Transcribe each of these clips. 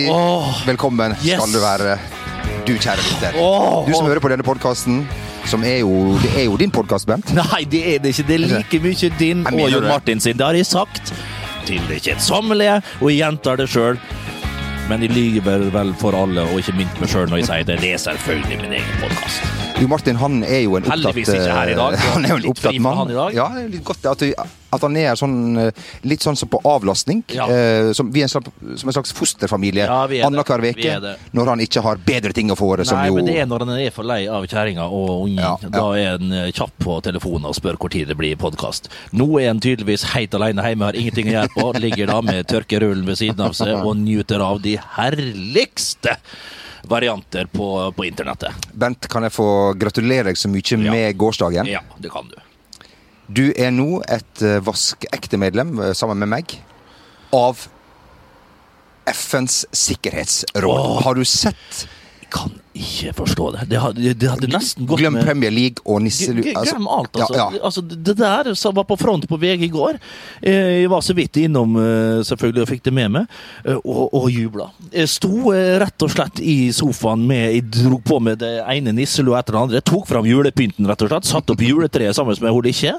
Hjertelig Åh. velkommen Yes. skal du være, du kjære lytter. Du som hører på denne podkasten, som er jo, det er jo din podkast, Bent. Nei, det er det ikke. Det er like mye din og Jon. Martin sin. Det har jeg sagt til det kjedsommelige, og jeg gjentar det sjøl. Men jeg lyver vel for alle, og ikke minst meg sjøl når jeg sier det. Det er selvfølgelig min egen podkast. Jo Martin han er jo en opptatt Heldigvis ikke her i dag. eh, Han er jo en opptatt mann. Ja, det litt godt at, du- at han er sånn eh, litt sånn som på avlastning. Ja. Eh, som, vi er en slags, som en slags fosterfamilie Ja, er annenhver uke. Når han ikke har bedre ting å få som Nei, jo men det er når han er for lei av kjerringa og ungen. Ja, Da er han eh, kjapp på telefonen og spør tid det blir podkast. Nå er han tydeligvis helt alene hjemme, har ingenting å gjøre på. Ligger da med tørkerullen ved siden av seg og nyter av de herligste varianter på, på internettet. Bent, kan jeg få gratulere deg så mye med gårsdagen? Ja, det kan du. Du er nå et uh, vaskeekte medlem, eh, sammen med meg, av FNs sikkerhetsråd. Har du sett kan ikke forstå det. Det hadde, det hadde nesten gått Glem med Premier League og Nisselu... Altså, Glem alt, altså. Ja, ja. altså. Det der som var på front på VG i går eh, Jeg var så vidt innom, eh, selvfølgelig, og fikk det med meg, eh, og, og jubla. Jeg sto rett og slett i sofaen med Jeg dro på med det ene nisselua etter det andre. Jeg Tok fram julepynten, rett og slett. Satte opp juletreet sammen med hun Ikke.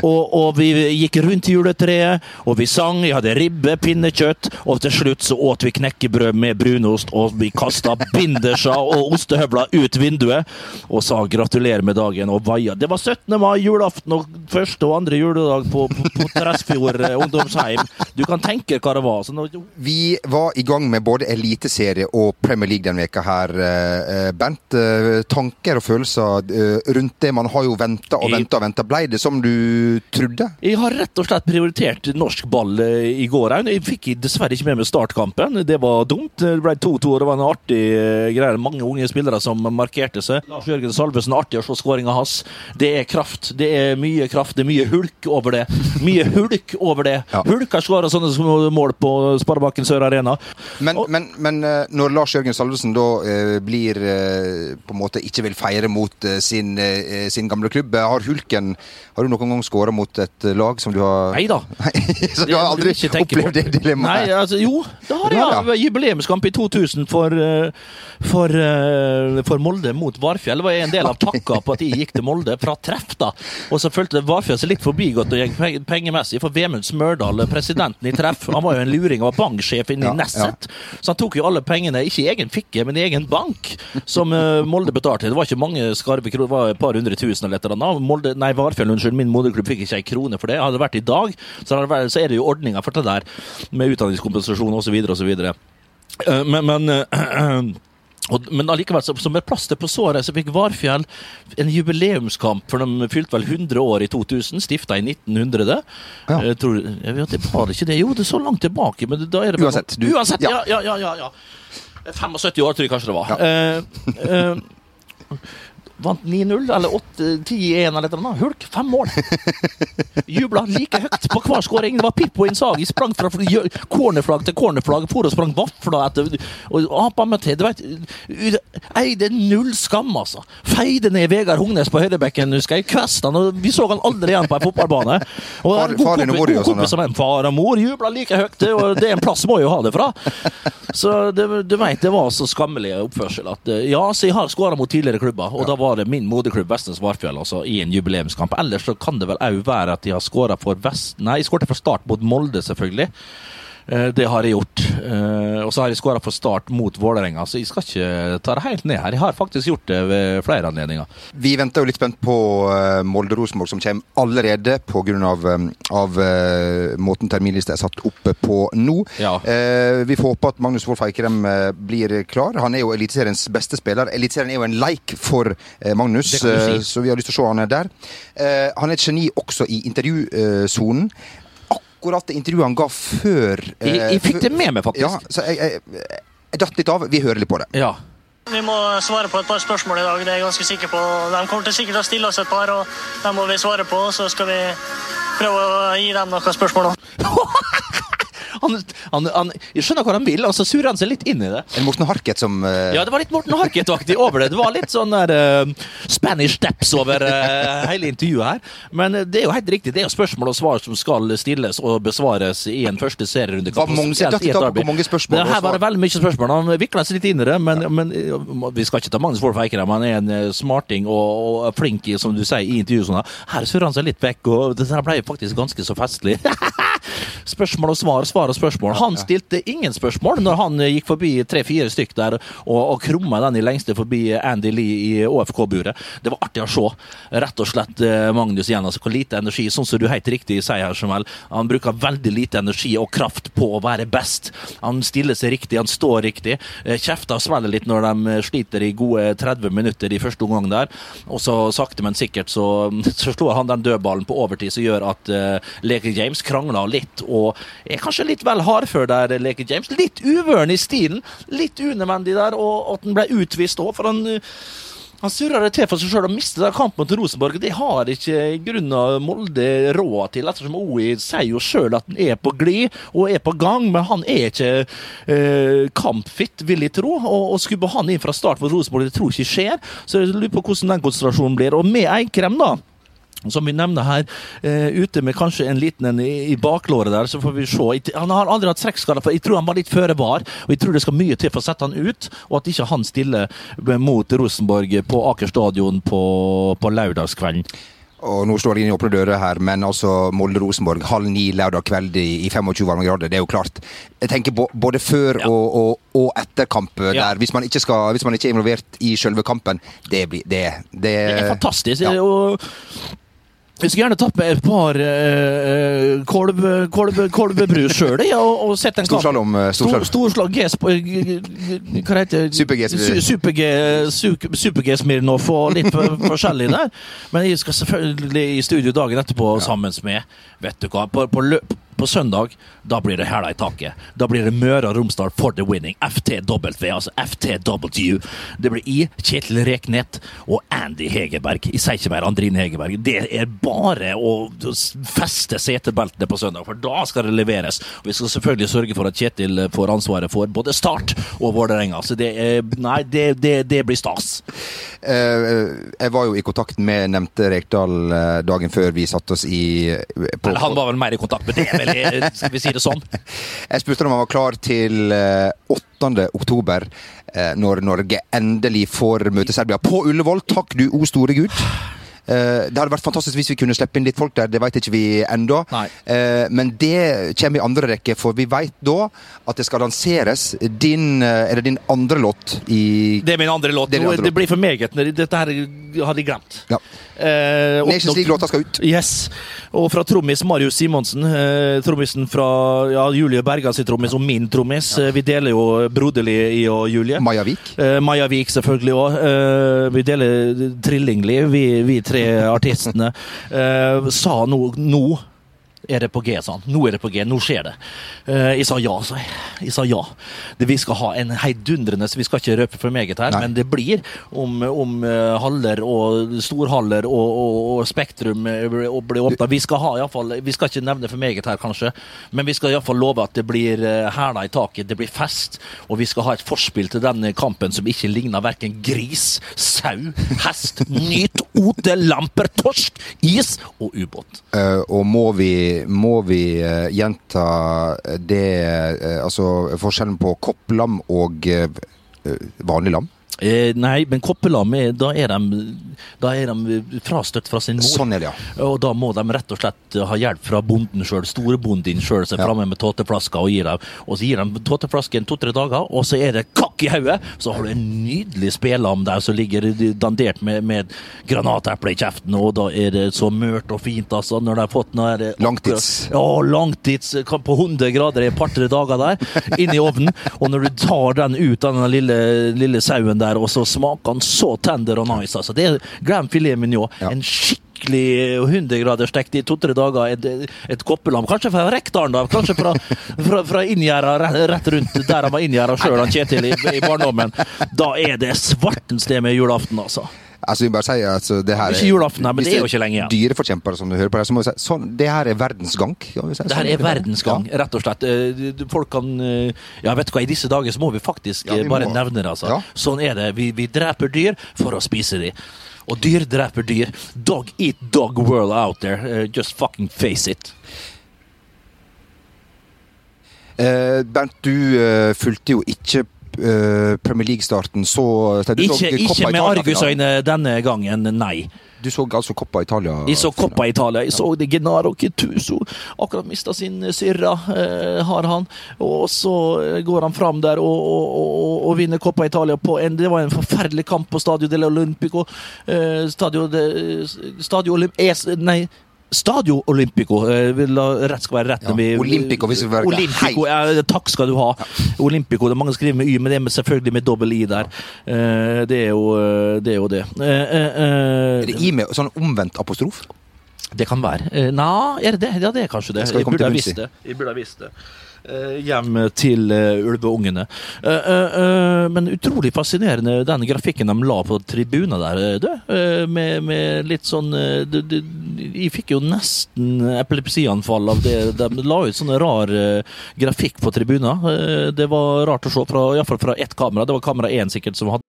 Og, og vi gikk rundt juletreet, og vi sang. Jeg hadde ribbe, pinnekjøtt, og til slutt så åt vi knekkebrød med brunost, og vi kasta binderser og ostehøvler ut vinduet og sa gratulerer med dagen og vaia. Det var 17. mai, julaften og første og andre juledag på, på, på Tresfjord eh, ungdomsheim. Du kan tenke hva det var. Så nå, Vi var i gang med både eliteserie og Premier League denne veka her, eh, eh, Bent. Tanker og følelser rundt det? Man har jo venta og venta og venta. Blei det som du trodde? Jeg har rett og slett prioritert norsk ball i går òg. Jeg fikk dessverre ikke med meg startkampen. Det var dumt. Det ble 2-2, og det var en artig greie. Mange unge spillere som markerte seg. Lars Jørgen Salvesen, artig å se skåringa hans. Det er kraft. Det er mye kraft. Det er mye hulk over det. Mye hulk over det. Ja. Hulk har skåra sånne mål på Sparebanken Sør Arena. Men, Og- men, men eh, når Lars Jørgen Salvesen da eh, blir eh, på en måte ikke vil feire mot eh, sin, eh, sin gamle klubb, eh, har Hulken Har du noen gang skåra mot et lag som du har Nei da. Så du har aldri opplevd det dilemmaet? Nei, altså, jo, det har jeg. Ja. Jubileumskamp i 2000 for, for, for Molde mot Varfjell. Det var en del av pakka på at jeg gikk til Molde fra treff. da. Og så følte Varfjell seg litt forbigått pengemessig. For Vemund Smørdal, presidenten i treff, han var jo en luring og var banksjef inne i Nesset. Så han tok jo alle pengene, ikke i egen fikke, men i egen bank, som eh, Molde betalte. Det var ikke mange skarve kroner, det var et par hundre tusen eller et eller annet. Molde, nei, Varfjell, unnskyld, min moderklubb fikk ikke ei krone for det. Hadde det vært i dag, så, vært, så er det jo ordninga for det der, med utdanningskompensasjon osv. osv. Men, men eh, og, men allikevel, så- som et plaster på såret, så fikk Varfjell en jubileumskamp, for de fylte vel 100 år i 2000, stifta i 1900. Ja. Jeg tror, jeg vet, det var ikke det. Jo, det er så langt tilbake, men da er det Uansett, du- Uansett, ja. ja, ja, ja, ja, ja. 75 år, tror jeg kanskje det var. Eh, eh, vant 9-0, eller 8-10-1, eller et eller annet. Hulk, fem mål! Jubla like høyt på hver skåring. Det var Pippo Insagi. Sprang fra fl- cornerflagg til cornerflagg. For og sprang vafler etter og apa med til. Du vet, eide null skam, altså. Feide ned Vegard Hognes på høyrebekken, husker jeg. Kvesta han, vi så han aldri igjen på en fotballbane. Og Far- god far din og kompis- mor, god sånn, kompis som en Far og mor jubla like høyt, og det er en plass må jo ha det fra. Så det, du vet, det var så skammelig oppførsel at ja, så jeg har skåra mot tidligere klubber, og da var det min moderklubb Vestnes Varfjell altså, i en jubileumskamp. Ellers så kan det vel òg være at de har skåra for Vest... Nei, skårte for Start mot Molde, selvfølgelig. Eh, Det har jeg gjort. Eh, Og så har jeg skåra for Start mot Vålerenga, så jeg skal ikke ta det helt ned her. Jeg har faktisk gjort det ved flere anledninger. Vi venter jo litt spent på uh, Molde-Rosenborg, som kommer allerede pga. Av, av eh, måten terminlista er satt opp på nå. Ja. Eh, vi får håpe at Magnus Wolff Eikrem eh, blir klar. Han er jo Eliteseriens beste spiller. Eliteserien er jo en leik for eh, Magnus, si. eh, så vi har lyst til å se han er der. Eh, han er et geni også i intervjusonen. Akkurat det intervjuet han ga før eh, Jeg, jeg fikk det med meg, faktisk. Ja, så jeg, jeg, jeg datt litt av. Vi hører litt på det. Ja. Vi må svare på et par spørsmål i dag, det er jeg ganske sikker på. De kommer til sikkert å stille oss et par, og dem må vi svare på. Så skal vi prøve å gi dem noen spørsmål òg. Han, han, han, skjønner hva han vil, og så surrer han seg litt inn i det. En Morten Harket som uh... Ja, det var litt Morten Harket-aktig over det. Det var litt sånn der uh, Spanish steps over uh, hele intervjuet her. Men det er jo helt riktig. Det er jo spørsmål og svar som skal stilles og besvares i en første serierunde. Hva, mange- Spesielt i et datt i tak på derby. mange spørsmål Det her var det veldig mye spørsmål. Han vikla seg litt inn i det, men, men vi skal ikke ta Magnus Wolff Eikrem. Han er en smarting og, og flink som du sier, i intervjuet. Sånn. her. Surrer han seg litt vekk, og det ble faktisk ganske så festlig. Spørsmål og svar, svar og spørsmål. Han stilte ingen spørsmål når han eh, gikk forbi tre-fire stykk der og, og krumma den i lengste forbi Andy Lee i ÅFK-buret. Det var artig å se. Rett og slett eh, Magnus igjen. altså Hvor lite energi, sånn som du helt riktig sier her, Jamel. Han bruker veldig lite energi og kraft på å være best. Han stiller seg riktig, han står riktig. Eh, Kjefter og svelger litt når de sliter i gode 30 minutter i første omgang der. Og så sakte, men sikkert så, så slår han den dødballen på overtid som gjør at uh, Leke James krangler litt og er kanskje litt vel hardfør der, Leke James. Litt uvøren i stilen. Litt unødvendig der, og at han ble utvist òg, for han eh, han surrer det til for seg sjøl og mister kampen mot Rosenborg. Det har ikke grunna Molde råd til, ettersom OI sier jo sjøl at han er på glid og er på gang, men han er ikke eh, kampfit, vil jeg tro. Og, og skubber han inn fra start mot Rosenborg, det tror jeg ikke skjer. Så jeg lurer på hvordan den konsentrasjonen blir. Og med Eikrem, da som vi nevner her, uh, ute med kanskje en liten en i, i baklåret der, så får vi se. Han har aldri hatt strekkskader, for jeg tror han var litt føre var. Og jeg tror det skal mye til for å sette han ut, og at ikke han stiller mot Rosenborg på Aker stadion på, på lørdagskvelden. Og nå står jeg inn i åpne dører her, men altså Molde-Rosenborg halv ni lørdag kveld i, i 25 varmegrader, det er jo klart. Jeg tenker både før Ja. og, og, og etter kamp Ja. der. Hvis man, skal, hvis man ikke er involvert i selve kampen, det blir Det, det, Det er fantastisk. ja. og jeg skulle gjerne tatt med et par uh, kolb, kolb, kolbebrus sjøl, ja, og, og sett en kamp. Eh, storslag G sp- g- Hva heter det? Super-G. Su- Super-G Su- Super-G Smirnov og litt forskjellig der. Men jeg skal selvfølgelig i studio dagen etterpå sammen med Vet du hva, på, på, løp, på søndag da blir det hæla i taket. Da blir det Møre og Romsdal for the winning. FTW, altså FTW. Det blir I, Kjetil Reknet og Andy Hegerberg. Jeg sier ikke mer Andrine Hegerberg. Det er bare å feste setebeltene på søndag, for da skal det leveres. Vi skal selvfølgelig sørge for at Kjetil får ansvaret for både Start og Vålerenga. Så det er Nei, det, det, det blir stas. Eh, jeg var jo i kontakt med nevnte Rekdal eh, dagen før vi satte oss i på, han var vel mer i kontakt med det, vel, eh, skal vi si det sånn? Jeg spurte om han var klar til eh, 8. oktober, eh, når Norge endelig får møte Serbia på Ullevål. Takk du, o store gud. Eh, det hadde vært fantastisk hvis vi kunne slippe inn litt folk der, det vet ikke vi ennå. Eh, men det kommer i andre rekke, for vi vet da at det skal lanseres din eh, Er det din andre låt i Det er min andre låt. Det din det blir for meget. Dette her har de glemt. Ja. Eh, Nations League-låta skal ut. Yes. Og fra trommis Marius Simonsen. Eh, trommisen fra ja, Julie Berga sin trommis og min trommis. Eh, vi deler jo broderlig i og Julie. Maja Vik. Eh, Maja Vik selvfølgelig òg. Eh, vi deler trillinglig, vi, vi tre artistene. Eh, sa nå, nå er det på G, sa han. Nå er det på G, nå skjer det. Eh, jeg sa ja, sa jeg. Jeg sa ja. Det, vi skal ha en heidundrende Vi skal ikke røpe for meget her, Nei. men det blir om, om eh, haller og storhaller og, og, og Spektrum eh, blir blir åpna. Vi skal ha i alle fall, Vi skal ikke nevne for meget her, kanskje, men vi skal iallfall love at det blir hæla i taket, det blir fest, og vi skal ha et forspill til denne kampen som ikke ligner verken gris, sau, hest, nyt, ote, lamper, torsk, is og ubåt. Uh, og må vi, må vi uh, gjenta det uh, Altså forskjellen på kopplam og eh, vanlig lam? Eh, nei, men koppelam, da er de, da er de frastøtt fra sin mor. Sånn er det, ja. Og da må de rett og slett ha hjelp fra bonden sjøl, storebonden sjøl, som er Ja. framme med tåteflasker og gir dem. Og så gir de tåteflasken to-tre dager, og så er det kakk i hodet! Så har du en nydelig spelam der som ligger dandert med, med granateple i kjeften, og da er det så mørt og fint, altså, når de har fått noe det Langtids. Ja, langtids på 100 grader i et par-tre dager der, inn i ovnen. Og når du tar den ut av den lille, lille sauen der, og så smaker den så tender og nice, altså. Det er glem filet mignon. Ja. En skikkelig 100 grader stekt i to-tre dager. Et, et koppelam. Kanskje fra Rekdalen, da. Kanskje fra, fra, fra inngjerda rett rundt der han var inngjerda sjøl, Kjetil, i, i barndommen. Da er det svartens det med julaften, altså. Altså, vi bare sier altså, det her Ikke julaften, men det er jo ikke lenge igjen. Dyreforkjempere som du hører på det, så må vi si sånn, det her er verdensgang. gang. vi si. Det Sånn her er gang, verdensgang, rett og slett. Eh, Folk kan eh, Ja, vet du hva, i disse dager så må vi faktisk Ja, vi eh, bare må. nevne det, altså. Ja. Sånn er det. Vi, vi dreper dyr for å spise dem. Og dyr dreper dyr. Dog eat dog world out there. Just fucking face it. Eh, Bernt, du eh, fulgte jo ikke Premier League-starten så så du Ikke, ikke med argusøyne denne gangen, nei. Du så altså Coppa Italia? Jeg så Coppa Italia, jeg så det Genaro Kituso. Akkurat mista sin Syrra, eh, har han. Og så eh, går han fram der og, og, og, og vinner Coppa Italia på en Det var en forferdelig kamp på Stadio dell'Olimpico. Eh, Stadio de, Stadio Olymp... Es, nei. Stadio Olympico. eh, vil rett skal være rett. Ja, vi- Olympico, hvis vi velger Olympico, ja, Takk skal du ha. Olympico. Det er mange skriver med Y, men det er selvfølgelig med dobbel I der. Eh, det er jo eh, det. Er jo det. Eh, eh, eh, Er det i med sånn omvendt apostrof? det kan være. Eh, Nei, er det det? Ja, det er kanskje det. Jeg, Jeg burde ha visst det. Jeg burde ha visst det. Eh, hjem til uh, ulveungene. Eh, eh, eh, men utrolig fascinerende den grafikken de la på tribunen der, eh, du. Eh, med, med litt sånn eh, du, du, Jeg fikk jo nesten epilepsianfall av det. De la ut sånn rar eh, grafikk på tribunen. Eh, det var rart å se, iallfall fra ett kamera. Det var kamera én sikkert som hadde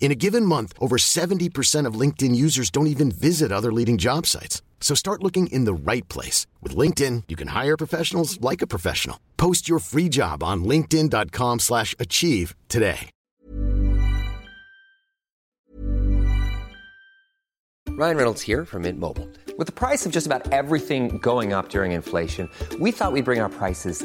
In a given month, over 70% of LinkedIn users don't even visit other leading job sites. So start looking in the right place. With LinkedIn, you can hire professionals like a professional. Post your free job on linkedin.com slash achieve today. Ryan Reynolds here from Mint Mobile. With the price of just about everything going up during inflation, we thought we'd bring our prices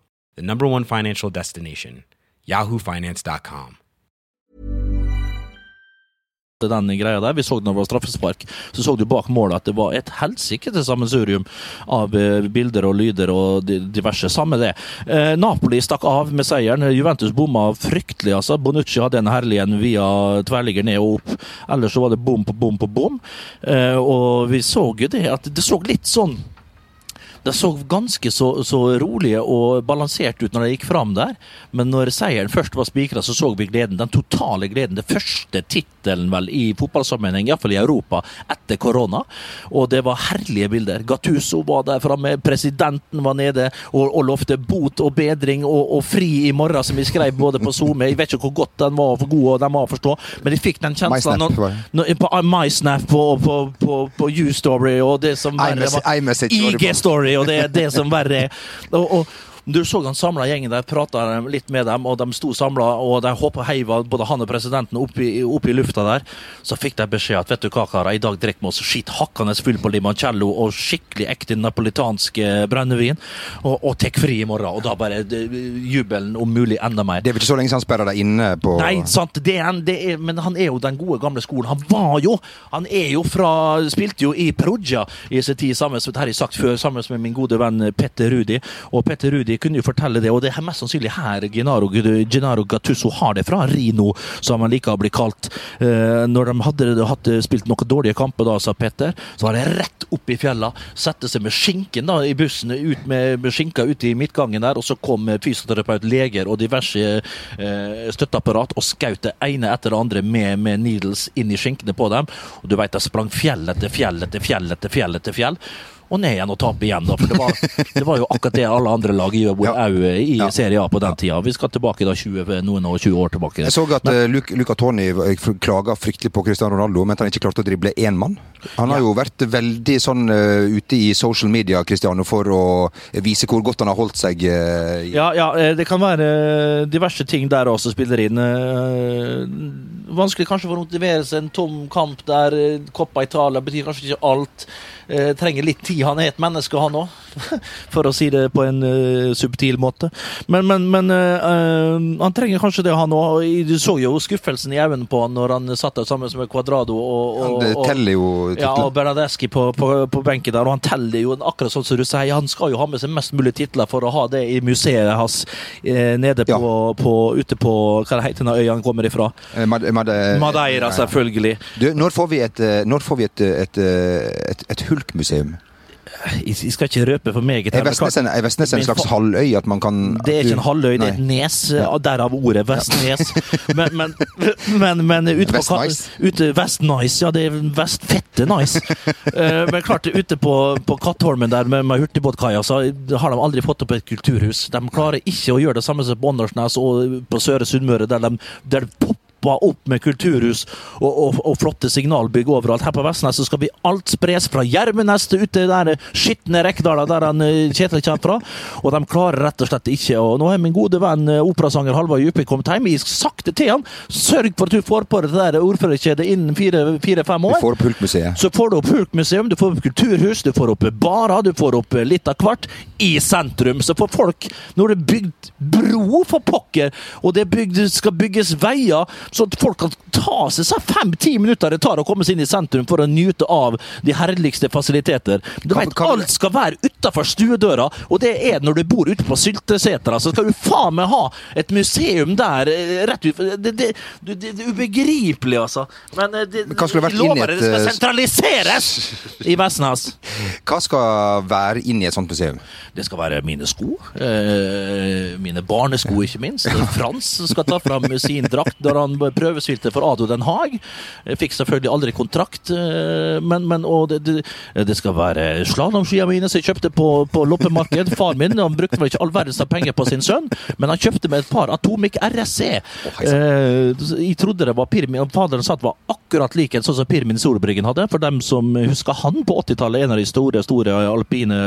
the number one financial destination, yahoofinance.com. denne greia der. Vi så det når det var straffespark. Så så du bak målet at det var et helsikete sammensurium av eh, bilder og lyder og diverse. Samme det. Eh, Napoli stakk av med seieren. Juventus bomma fryktelig, altså. Bonucci hadde en herlig en via tverrligger ned og opp. Ellers så var det bom på bom på bom. Eh, og vi så jo det at det så litt sånn det så ganske så, så rolig og balansert ut når de gikk fram der, men når seieren først var spikra, så så vi gleden. Den totale gleden. Det første tittelen vel i fotballsammenheng, iallfall i Europa, etter korona. Og det var herlige bilder. Gattuso var der framme, presidenten var nede og, og lovte bot og bedring og, og fri i morgen, som vi skrev både på SoMe. Jeg vet ikke hvor godt den var for god og den var å forstå, men jeg fikk den kjenslen MySnap, var på MySnap og på, på, på U-Story og det som iMessage- iMessage og det er det som verre er. Og, og, Du så han samla gjengen der, prata litt med dem, og de sto samla, og de hoppa heiva både han og presidenten opp i, opp i lufta der. Så fikk de beskjed at vet du hva, karer, i dag drikker vi oss skitt hakkende full på limoncello og skikkelig ekte napolitansk eh, brennevin, og, og tar fri i morgen. Og da bare det, jubelen om mulig enda mer. Det er vel ikke så lenge siden han sperra deg inne på Nei, sant, det er, det er, men han er jo den gode gamle skolen. Han var jo Han er jo fra Spilte jo i Perugia i sin tid, sammen, som det har jeg sagt før, sammen med min gode venn Petter Rudi. Og Petter Rudi kunne jo fortelle det, og det er mest sannsynlig her Gennaro, Gennaro Gattuso har det fra. Rino, som han liker å bli kalt. Eh, når de hadde, hadde spilt noen dårlige kamper, da, sa Petter, så var det rett opp i fjella. Sette seg med skinken da, i bussen, ut med, med skinka ute i midtgangen der, og så kom fysioterapeut, leger og diverse eh, støtteapparat og skjøt det ene etter det andre med, med needles inn i skinkene på dem. Og du veit, de sprang fjell etter fjell etter fjell etter fjell etter fjell. Og ned igjen og tape igjen, da. For det var, det var jo akkurat det alle andre lag gjør Ja. òg i Ja. Serie A på den tida. Vi skal tilbake da 20, noen og 20 år tilbake. Jeg så at uh, Luca Toni klaga fryktelig på Cristiano Ronaldo, men at han ikke klarte å drible én mann. Han har jo vært veldig sånn uh, ute i social media Cristiano, for å vise hvor godt han har holdt seg. Uh, Ja, ja, eh, det kan være eh, diverse ting der også spiller inn. Uh, Vanskelig kanskje for å motivere seg en tom kamp der eh, Coppa Italia betyr kanskje ikke alt. Eh, Trenger litt tid. Han er et menneske, han òg, for å si det på en uh, subtil måte. Men, men, men uh, han trenger kanskje det, han òg. Du så jo skuffelsen i øynene på han når han satt der sammen med Cuadrado og, og, og, og ja, og. Bernadeschi på, på, på benken der, og han teller jo akkurat sånn som du sier. Han skal jo ha med seg mest mulig titler for å ha det i museet hans eh, nede på, Ja. på, ute på Hva det heter den øya han kommer ifra? Eh, Mad- Mad- Madeira, selvfølgelig. Du, når får vi et, når får vi et, et, et, et, et hulkmuseum? Jeg, skal ikke røpe for meget. Er Vestnes en, er Vestnes en slags halvøy? At man kan Det er ikke en halvøy, det er et nes. Ja. Derav ordet Vestnes. Men, men, men, men ute på nice. ute, nice, ja. Det er Vestfette nice. Eh, men klart, ute på, på Kattholmen der med, med hurtigbåtkaia, så har de aldri fått opp et kulturhus. De klarer ikke å gjøre det samme som på Åndalsnes og på Søre Sunnmøre, der de, der det popper opp med kulturhus og, og, og flotte signalbygg overalt. Her på Vestnes så skal vi alt spres fra Gjermenes til ute der skitne Rekdala, der han eh, Kjetil kommer fra. Og de klarer rett og slett ikke. Og nå har min gode venn eh, operasanger Halvard Djupvik kommet hjem. Jeg det til han. Sørg for at du får på det der ordførerkjedet innen fire-fem fire, år. får opp Hulkmuseet. Så får du opp Hulkmuseum, du får opp kulturhus, du får opp barer, du får opp litt av hvert i sentrum. Så for folk, når det er bygd bro, for pokker, og det bygd, skal bygges veier, så at folk kan ta seg fem-ti minutter det tar å komme seg inn i sentrum for å nyte av de herligste fasiliteter. Du vet, alt skal være utafor stuedøra, og det er når du bor ute på Syltesetra, så skal du faen meg ha et museum der eh, rett ut Det, det, det, det er ubegripelig, altså. Men det, Men hva skulle vært jeg lover inn i et, det skal eh, sentraliseres i Vestnes. Hva skal være inni i et sånt museum? Det skal være mine sko. Eh, mine barnesko, ikke minst. Frans skal ta fram sin drakt når han prøvesvilte for Ado Den Haag. Fikk selvfølgelig aldri kontrakt, eh, men, men og det, det, det skal være slalåmskia mine som jeg kjøpte på, på loppemarked. Far min han brukte vel ikke all verdens av penger på sin sønn, men han kjøpte meg et par Atomic RSC. Oh, jeg trodde det var Pirmin, faderen det var akkurat like sånn som Pirmin Solbryggen hadde. For dem som husker han på 80-tallet, en av de store store alpine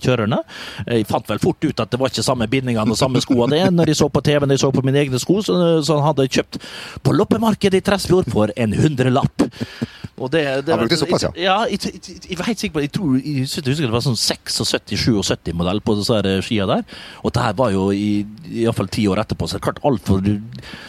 kjørerne. Jeg fant vel fort ut at det var ikke samme bindingene og samme skoene det, når jeg så på TV, når jeg så på mine egne sko, så, så han hadde kjøpt på loppemarkedet i Tresfjord for en hundrelapp. Og det, det, Han brukte såpass, ja. ja. Jeg, jeg, jeg var helt sikker på Jeg tror jeg jeg husker det var sånn 76-77 modell på disse her skia der. Og det her var jo i iallfall ti år etterpå, så klart alt for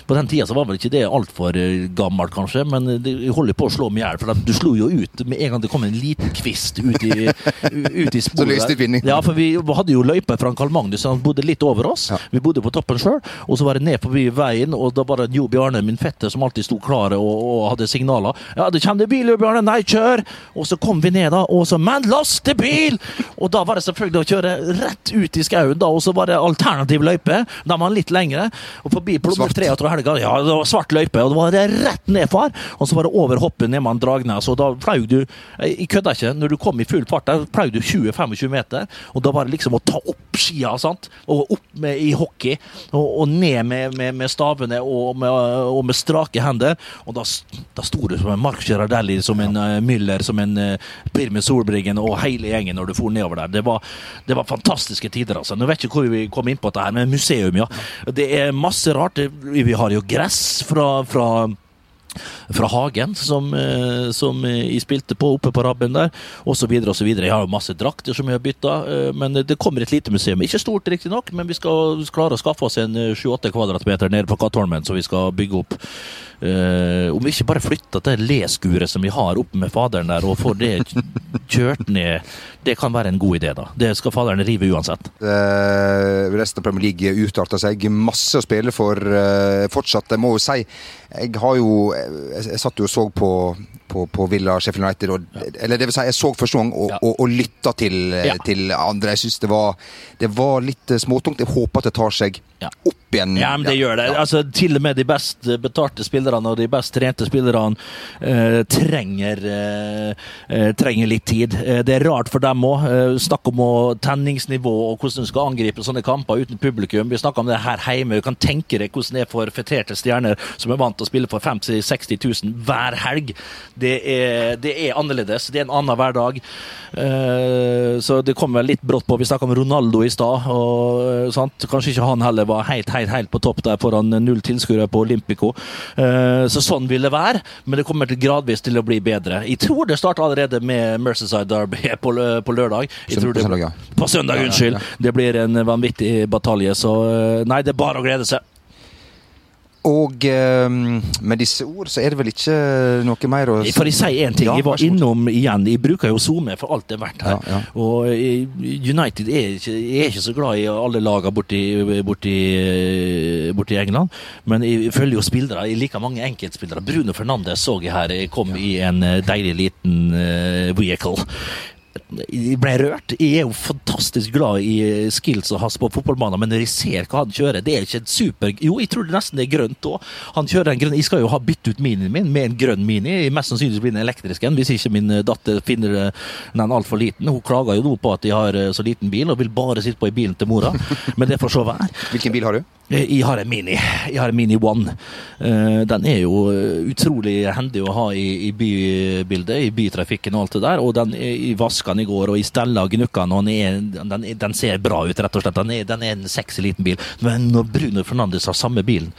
På den tida så var vel ikke det altfor gammelt, kanskje, men jeg holder på å slå meg i hjel. For du slo jo ut med en gang det kom en liten kvist ut i, ut i sporet. lyste der. vinning. Ja, for vi hadde jo løype fra Karl Magnus, han bodde litt over oss. Ja. Vi bodde på toppen sjøl, og så var det ned forbi veien, og da var det Jo Bjarne, min fetter, som alltid sto klare og, og hadde signaler. Ja, det kommer bil, Bjørn. Bjarne, nei, kjør! Og så kom vi ned, da, og så Men lastebil! Og da var det selvfølgelig å kjøre rett ut i skauen, da, og så var det alternativ løype. Da var den litt lengre, og forbi Plomme Svart. 33 helga, ja, det var svart løype, og da var det rett ned, far. Og så var det over hoppet ned med Dragnes, og da flaug du Jeg kødder ikke, når du kom i full fart der, flaug du 20-25 meter, og da var det liksom å ta opp skia, sant? og opp med, i hockey, og, og ned med, med, med stavene og med, og med strake hender. Og da, da sto du som en Mark Gerardelli, som en uh, Müller, som en uh, Pirme Solbriggen og hele gjengen når du for nedover der. Det var, det var fantastiske tider, altså. Nå vet ikke hvor vi kom inn på dette her, men museum, ja. Det er masse rart. Vi har jo gress fra, fra fra Hagen, som, eh, som eh, jeg spilte på oppe på Rabben der, osv. osv. Jeg har jo masse drakter som jeg har bytta, eh, men det kommer et lite museum. Ikke stort, riktignok, men vi skal klare å skaffe oss en eh, 7-8 kvadratmeter nede på Kattholmen, som vi skal bygge opp. Eh, om vi ikke bare flytter til leskuret som vi har oppe med faderen der, og får det kjørt ned, det kan være en god idé, da. Det skal faderen rive uansett. Uh, resten av Premier League utarter seg. Masse å spille for uh, fortsatt. Jeg må jo si, jeg har jo Jeg, jeg satt jo og så på, på, på Villa Sheffield United, og, eller det vil si, jeg så første gang og, Ja. og, og lytta til, eh, Ja. til andre. Jeg syns det, var- det var litt eh, småtungt. Jeg håper at det tar seg Ja. opp igjen. Ja, men det gjør det. Altså, til og med de best betalte spillerne og de best trente spillerne uh, trenger, uh, eh, trenger litt tid. Uh, det er rart for dem òg. Eh, snakk om tenningsnivå og hvordan du skal angripe sånne kamper uten publikum. Vi snakker om det her hjemme. Du kan tenke deg hvordan det er for feterte stjerner som er vant til å spille for 50 000-60 000 hver helg. Det er, det er annerledes. Det er en annen hverdag. Eh, så det kom vel litt brått på. Vi snakka om Ronaldo i stad. eh. Kanskje ikke han heller var helt, helt, helt på topp der foran null tilskuere på Olympico. Eh, Så sånn vil det være, men det kommer til gradvis til å bli bedre. Jeg tror det starter allerede med Merceside Derby på, på lørdag. Jeg Søn- tror på søndag, ja. På søndag, Ja, ja, unnskyld. Det blir en vanvittig batalje, så nei, det er bare å glede seg. Og um, med disse ord så er det vel ikke noe mer å For jeg sier én ting. Ja, jeg var innom igjen. Jeg bruker jo SoMe for alt det er verdt her. Ja, ja. Og eh, United er ikke, er ikke så glad i alle lagene borti, borti, borti England. Men jeg følger jo spillere. Jeg liker mange enkeltspillere. Bruno Fernandes så jeg her. Kom i en eh, deilig liten eh, vehicle. Jeg ble rørt. Jeg er jo fantastisk glad i skills og hans på fotballbanen, men når jeg ser hva han kjører, det er ikke et super... Jo, jeg tror det nesten er grønt òg. Han kjører en grønn Jeg skal jo ha byttet ut minien min med en grønn mini. Mest sannsynlig blir den elektrisk en, hvis ikke min eh, datter finner eh, den altfor liten. Hun klager jo nå på at de har eh, så liten bil, og vil bare sitte på i bilen til mora. Men det får så være. Hvilken bil har du? Jeg har en Mini. Jeg har en Mini One. Eh, Den er jo eh, utrolig hendig å ha i, i bybildet, i bytrafikken og alt det der. Og den, jeg vaska den i går, og jeg stella og den, er, den, er- den ser bra ut, rett og slett. Den er, den er en sexy liten bil. Men når Bruno Fernandes har samme bilen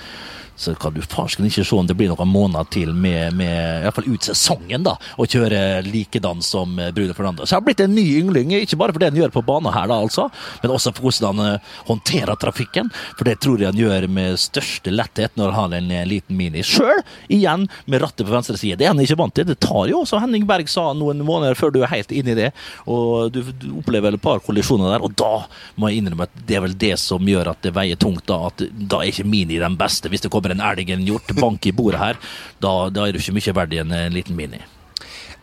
så kan du farsken ikke se om det blir noen måneder til med, med i hvert fall ut sesongen da, å kjøre likedan som eh, Bruno Fernando. Så har blitt en ny yngling, ikke bare for det han gjør på banen her, da, altså, men også for hvordan han eh, håndterer trafikken. For det tror jeg han gjør med største letthet når han har en, eh, liten Mini. Sjøl, igjen, med rattet på venstre side. Det er han ikke vant til. Det tar jo, som Henning Berg sa noen måneder før du er helt inne i det, og du, du opplever et par kollisjoner der, og da må jeg innrømme at det er vel det som gjør at det veier tungt, da, at da er ikke Mini den beste. Hvis det kommer en elg, en hjort, bank i bordet her, da, da er du ikke mye verdt i en, eh, liten Mini.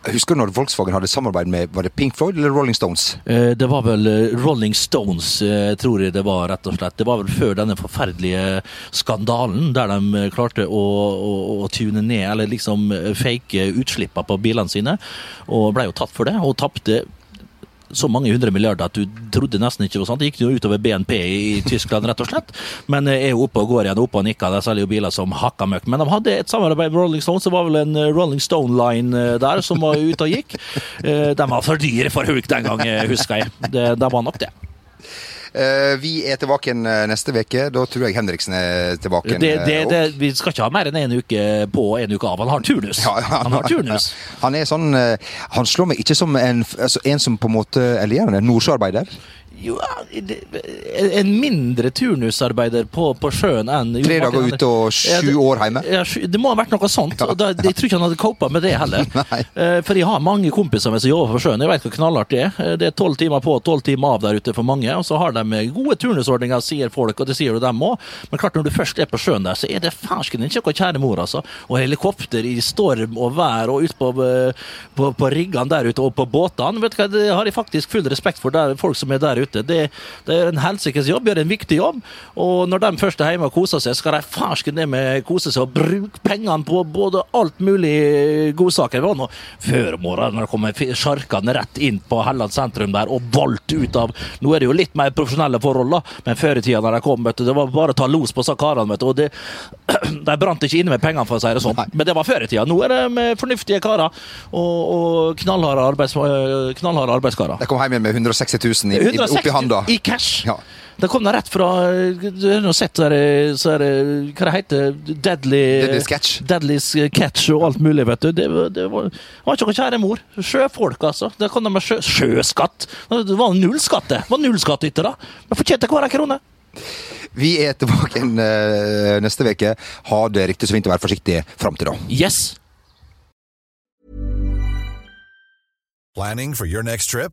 Husker du når Volkswagen hadde samarbeid med var det Pink Floyd eller Rolling Stones? Eh, Det var vel eh, Rolling Stones, tror jeg det var, rett og slett. Det var vel før denne forferdelige skandalen, der de klarte å, å, å tune ned, eller liksom fake utslippene på bilene sine, og ble jo tatt for det, og tapte så mange hundre milliarder at du trodde nesten ikke var sant. Det gikk jo utover BNP i Tyskland, rett og slett. Men eh, er jo oppe og går igjen, oppe og nikker. Der selger jo biler som hakka møkk. Men de hadde et samarbeid med Rolling Stones. Det var vel en eh, Rolling Stone-line eh, der som var ute og gikk. De var for dyre for Hulk den gang, husker jeg. De var nok det. Eh, vi er tilbake igjen eh, neste uke. Da tror jeg Henriksen er tilbake. Det, det, eh, det, vi skal ikke ha mer enn én uke på og én uke av. Han har turnus. Ja, han, Han har turnus. Han er sånn Han slår meg ikke som en, altså en som på en måte han det? Nordsjøarbeider? Jo, en mindre turnusarbeider på, på sjøen enn Tre dager ute og sju år hjemme? Ja, det må ha vært noe sånt. og da, Jeg tror ikke han hadde copa med det heller. Eh, For jeg har mange kompiser med som jobber på sjøen. Jeg vet hvor knallhardt det er. Eh, Det er tolv timer på og tolv timer av der ute for mange. Og så har de gode turnusordninger, sier folk, og det sier jo dem òg. Men klart når du først er på sjøen der, så er det fersken ikke noe kjære mor, altså. Og helikopter i storm og vær og ut på, eh, på, på riggene der ute og på båtene. Vet du hva, Det har jeg faktisk full respekt for. Det er folk som er der ute du. Det, det er en helsikes jobb, gjør en viktig jobb. Og når de først er hjemme og koser seg, skal de farsken ned med kose seg og bruke pengene på både alt mulig godsaker. Det var nå før morgenen når det kommer sjarkene rett inn på Helland sentrum der og valgt ut av Nå er det jo litt mer profesjonelle forhold, da, men før i tida når de kom, vet du, det var bare å ta los på karene. Og det, de brant ikke inne med pengene, for å si det sånn. Men det var før i tida. Nå er det med fornuftige karer og, og knallharde, arbeids, knallharde arbeidskarer. De kom hjem med 160 000 i, i, oppi handa. i cash! Ja. Det kom da rett fra Du har nå sett der, så er det, hva det heter Deadly, Deadly Sketch. Deadly Catch og alt mulig, vet du. Det, var- det var, det var ikke noe kjære mor. Sjøfolk, altså. Det kom de med sjø, sjøskatt. Det var null skatt, det. Var null skatt ytter da. Men fortjente hver en krone. Vi er tilbake igjen eh, neste uke. Ha det riktig så fint og være forsiktig fram til da. Yes. Planning for your next trip?